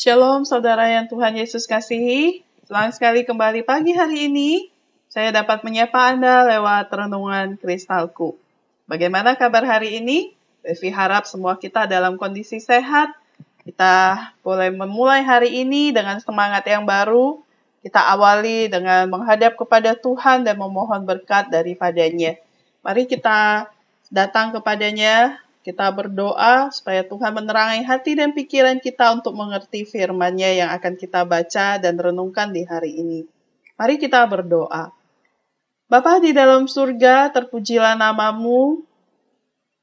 Shalom saudara yang Tuhan Yesus kasihi. Senang sekali kembali pagi hari ini. Saya dapat menyapa Anda lewat renungan kristalku. Bagaimana kabar hari ini? Devi harap semua kita dalam kondisi sehat. Kita boleh memulai hari ini dengan semangat yang baru. Kita awali dengan menghadap kepada Tuhan dan memohon berkat daripadanya. Mari kita datang kepadanya kita berdoa supaya Tuhan menerangi hati dan pikiran kita untuk mengerti firman-Nya yang akan kita baca dan renungkan di hari ini. Mari kita berdoa. Bapa di dalam surga, terpujilah namamu.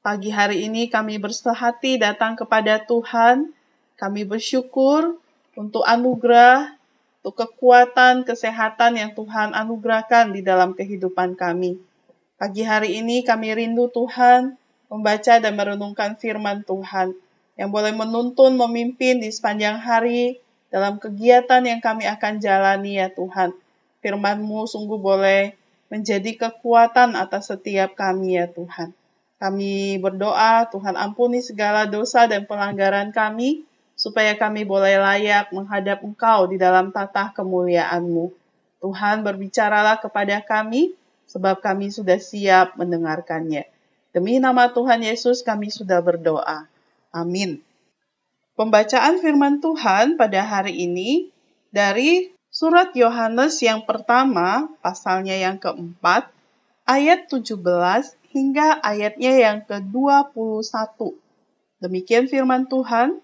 Pagi hari ini kami bersehati datang kepada Tuhan. Kami bersyukur untuk anugerah, untuk kekuatan, kesehatan yang Tuhan anugerahkan di dalam kehidupan kami. Pagi hari ini kami rindu Tuhan, membaca dan merenungkan firman Tuhan yang boleh menuntun, memimpin di sepanjang hari dalam kegiatan yang kami akan jalani ya Tuhan. Firman-Mu sungguh boleh menjadi kekuatan atas setiap kami ya Tuhan. Kami berdoa Tuhan ampuni segala dosa dan pelanggaran kami, supaya kami boleh layak menghadap Engkau di dalam tata kemuliaan-Mu. Tuhan berbicaralah kepada kami, sebab kami sudah siap mendengarkannya. Demi nama Tuhan Yesus kami sudah berdoa. Amin. Pembacaan firman Tuhan pada hari ini dari surat Yohanes yang pertama, pasalnya yang keempat, ayat 17 hingga ayatnya yang ke-21. Demikian firman Tuhan.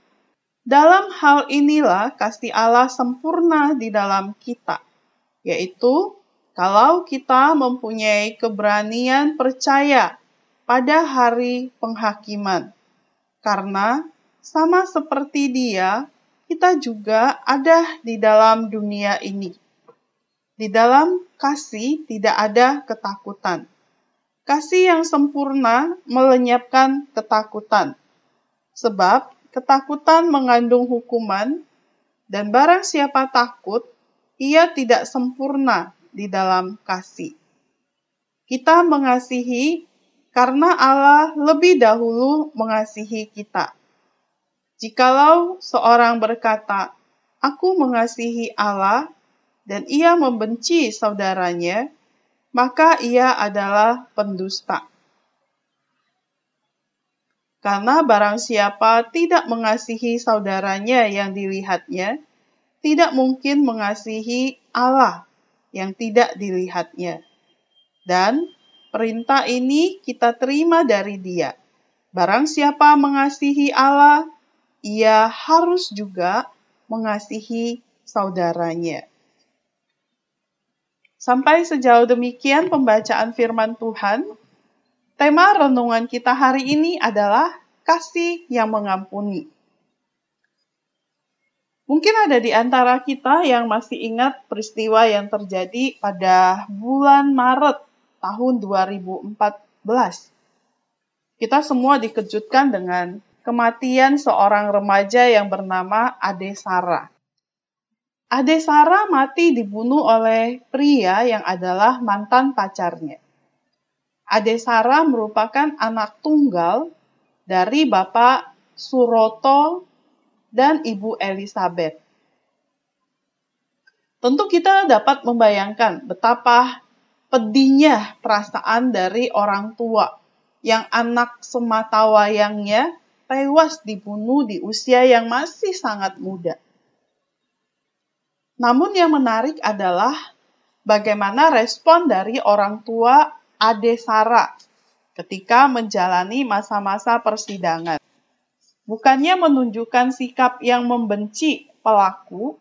Dalam hal inilah kasih Allah sempurna di dalam kita, yaitu kalau kita mempunyai keberanian percaya pada hari penghakiman. Karena sama seperti dia, kita juga ada di dalam dunia ini. Di dalam kasih tidak ada ketakutan. Kasih yang sempurna melenyapkan ketakutan. Sebab ketakutan mengandung hukuman, dan barang siapa takut, ia tidak sempurna di dalam kasih. Kita mengasihi karena Allah lebih dahulu mengasihi kita. Jikalau seorang berkata, "Aku mengasihi Allah," dan ia membenci saudaranya, maka ia adalah pendusta. Karena barang siapa tidak mengasihi saudaranya yang dilihatnya, tidak mungkin mengasihi Allah yang tidak dilihatnya. Dan Perintah ini kita terima dari Dia. Barang siapa mengasihi Allah, ia harus juga mengasihi saudaranya. Sampai sejauh demikian pembacaan firman Tuhan. Tema renungan kita hari ini adalah kasih yang mengampuni. Mungkin ada di antara kita yang masih ingat peristiwa yang terjadi pada bulan Maret tahun 2014. Kita semua dikejutkan dengan kematian seorang remaja yang bernama Ade Sarah. Ade Sarah mati dibunuh oleh pria yang adalah mantan pacarnya. Ade Sarah merupakan anak tunggal dari Bapak Suroto dan Ibu Elizabeth. Tentu kita dapat membayangkan betapa pedihnya perasaan dari orang tua yang anak semata wayangnya tewas dibunuh di usia yang masih sangat muda. Namun yang menarik adalah bagaimana respon dari orang tua Ade Sara ketika menjalani masa-masa persidangan. Bukannya menunjukkan sikap yang membenci pelaku,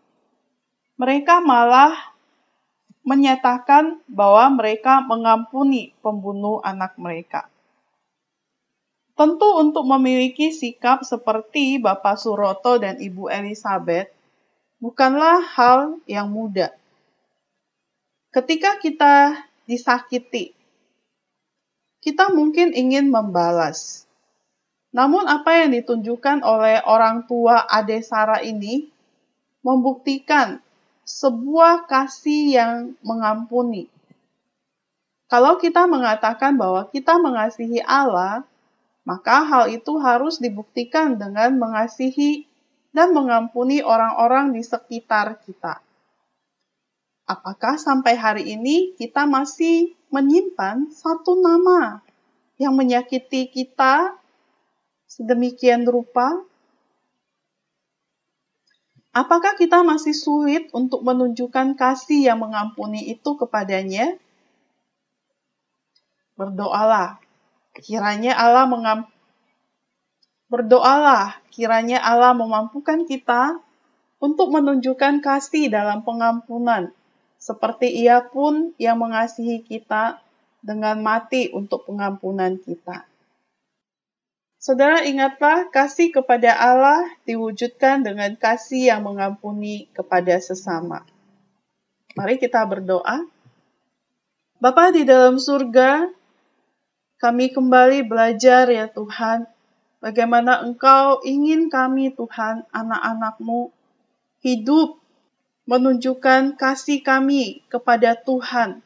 mereka malah menyatakan bahwa mereka mengampuni pembunuh anak mereka. Tentu untuk memiliki sikap seperti Bapak Suroto dan Ibu Elizabeth bukanlah hal yang mudah. Ketika kita disakiti, kita mungkin ingin membalas. Namun apa yang ditunjukkan oleh orang tua Ade Sarah ini membuktikan sebuah kasih yang mengampuni. Kalau kita mengatakan bahwa kita mengasihi Allah, maka hal itu harus dibuktikan dengan mengasihi dan mengampuni orang-orang di sekitar kita. Apakah sampai hari ini kita masih menyimpan satu nama yang menyakiti kita sedemikian rupa? Apakah kita masih sulit untuk menunjukkan kasih yang mengampuni itu kepadanya? Berdoalah, kiranya Allah mengam Berdoalah, kiranya Allah memampukan kita untuk menunjukkan kasih dalam pengampunan, seperti Ia pun yang mengasihi kita dengan mati untuk pengampunan kita. Saudara ingatlah kasih kepada Allah diwujudkan dengan kasih yang mengampuni kepada sesama. Mari kita berdoa. Bapa di dalam surga, kami kembali belajar ya Tuhan Bagaimana Engkau ingin kami, Tuhan, anak-anakmu, hidup menunjukkan kasih kami kepada Tuhan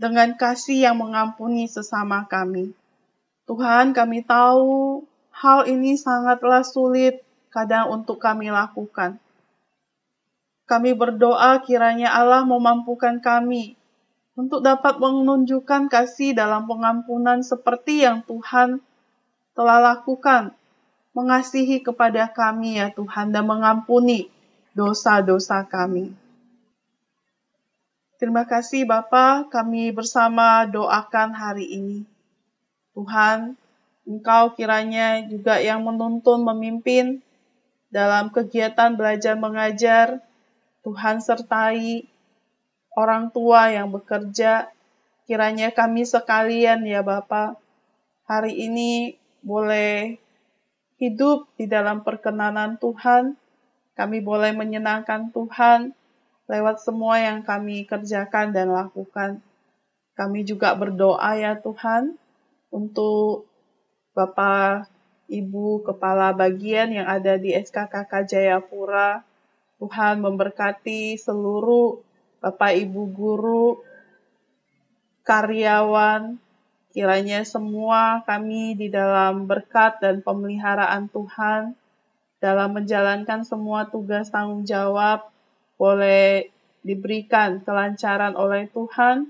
dengan kasih yang mengampuni sesama kami. Tuhan, kami tahu hal ini sangatlah sulit kadang untuk kami lakukan. Kami berdoa kiranya Allah memampukan kami untuk dapat menunjukkan kasih dalam pengampunan seperti yang Tuhan telah lakukan, mengasihi kepada kami ya Tuhan dan mengampuni dosa-dosa kami. Terima kasih Bapa, kami bersama doakan hari ini. Tuhan, Engkau kiranya juga yang menuntun memimpin dalam kegiatan belajar mengajar. Tuhan sertai orang tua yang bekerja. Kiranya kami sekalian ya Bapa, hari ini boleh hidup di dalam perkenanan Tuhan, kami boleh menyenangkan Tuhan lewat semua yang kami kerjakan dan lakukan. Kami juga berdoa ya Tuhan untuk Bapak Ibu Kepala Bagian yang ada di SKKK Jayapura. Tuhan memberkati seluruh Bapak Ibu Guru, karyawan, Kiranya semua kami di dalam berkat dan pemeliharaan Tuhan, dalam menjalankan semua tugas tanggung jawab, boleh diberikan kelancaran oleh Tuhan,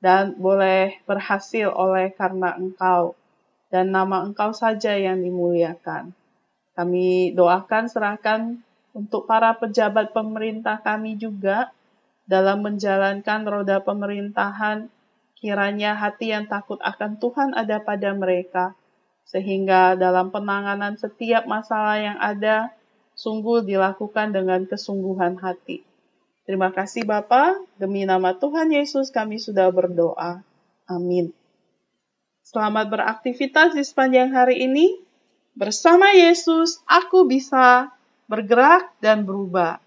dan boleh berhasil oleh karena Engkau, dan nama Engkau saja yang dimuliakan. Kami doakan, serahkan untuk para pejabat pemerintah kami juga dalam menjalankan roda pemerintahan Kiranya hati yang takut akan Tuhan ada pada mereka, sehingga dalam penanganan setiap masalah yang ada, sungguh dilakukan dengan kesungguhan hati. Terima kasih Bapa, demi nama Tuhan Yesus kami sudah berdoa. Amin. Selamat beraktivitas di sepanjang hari ini. Bersama Yesus, aku bisa bergerak dan berubah.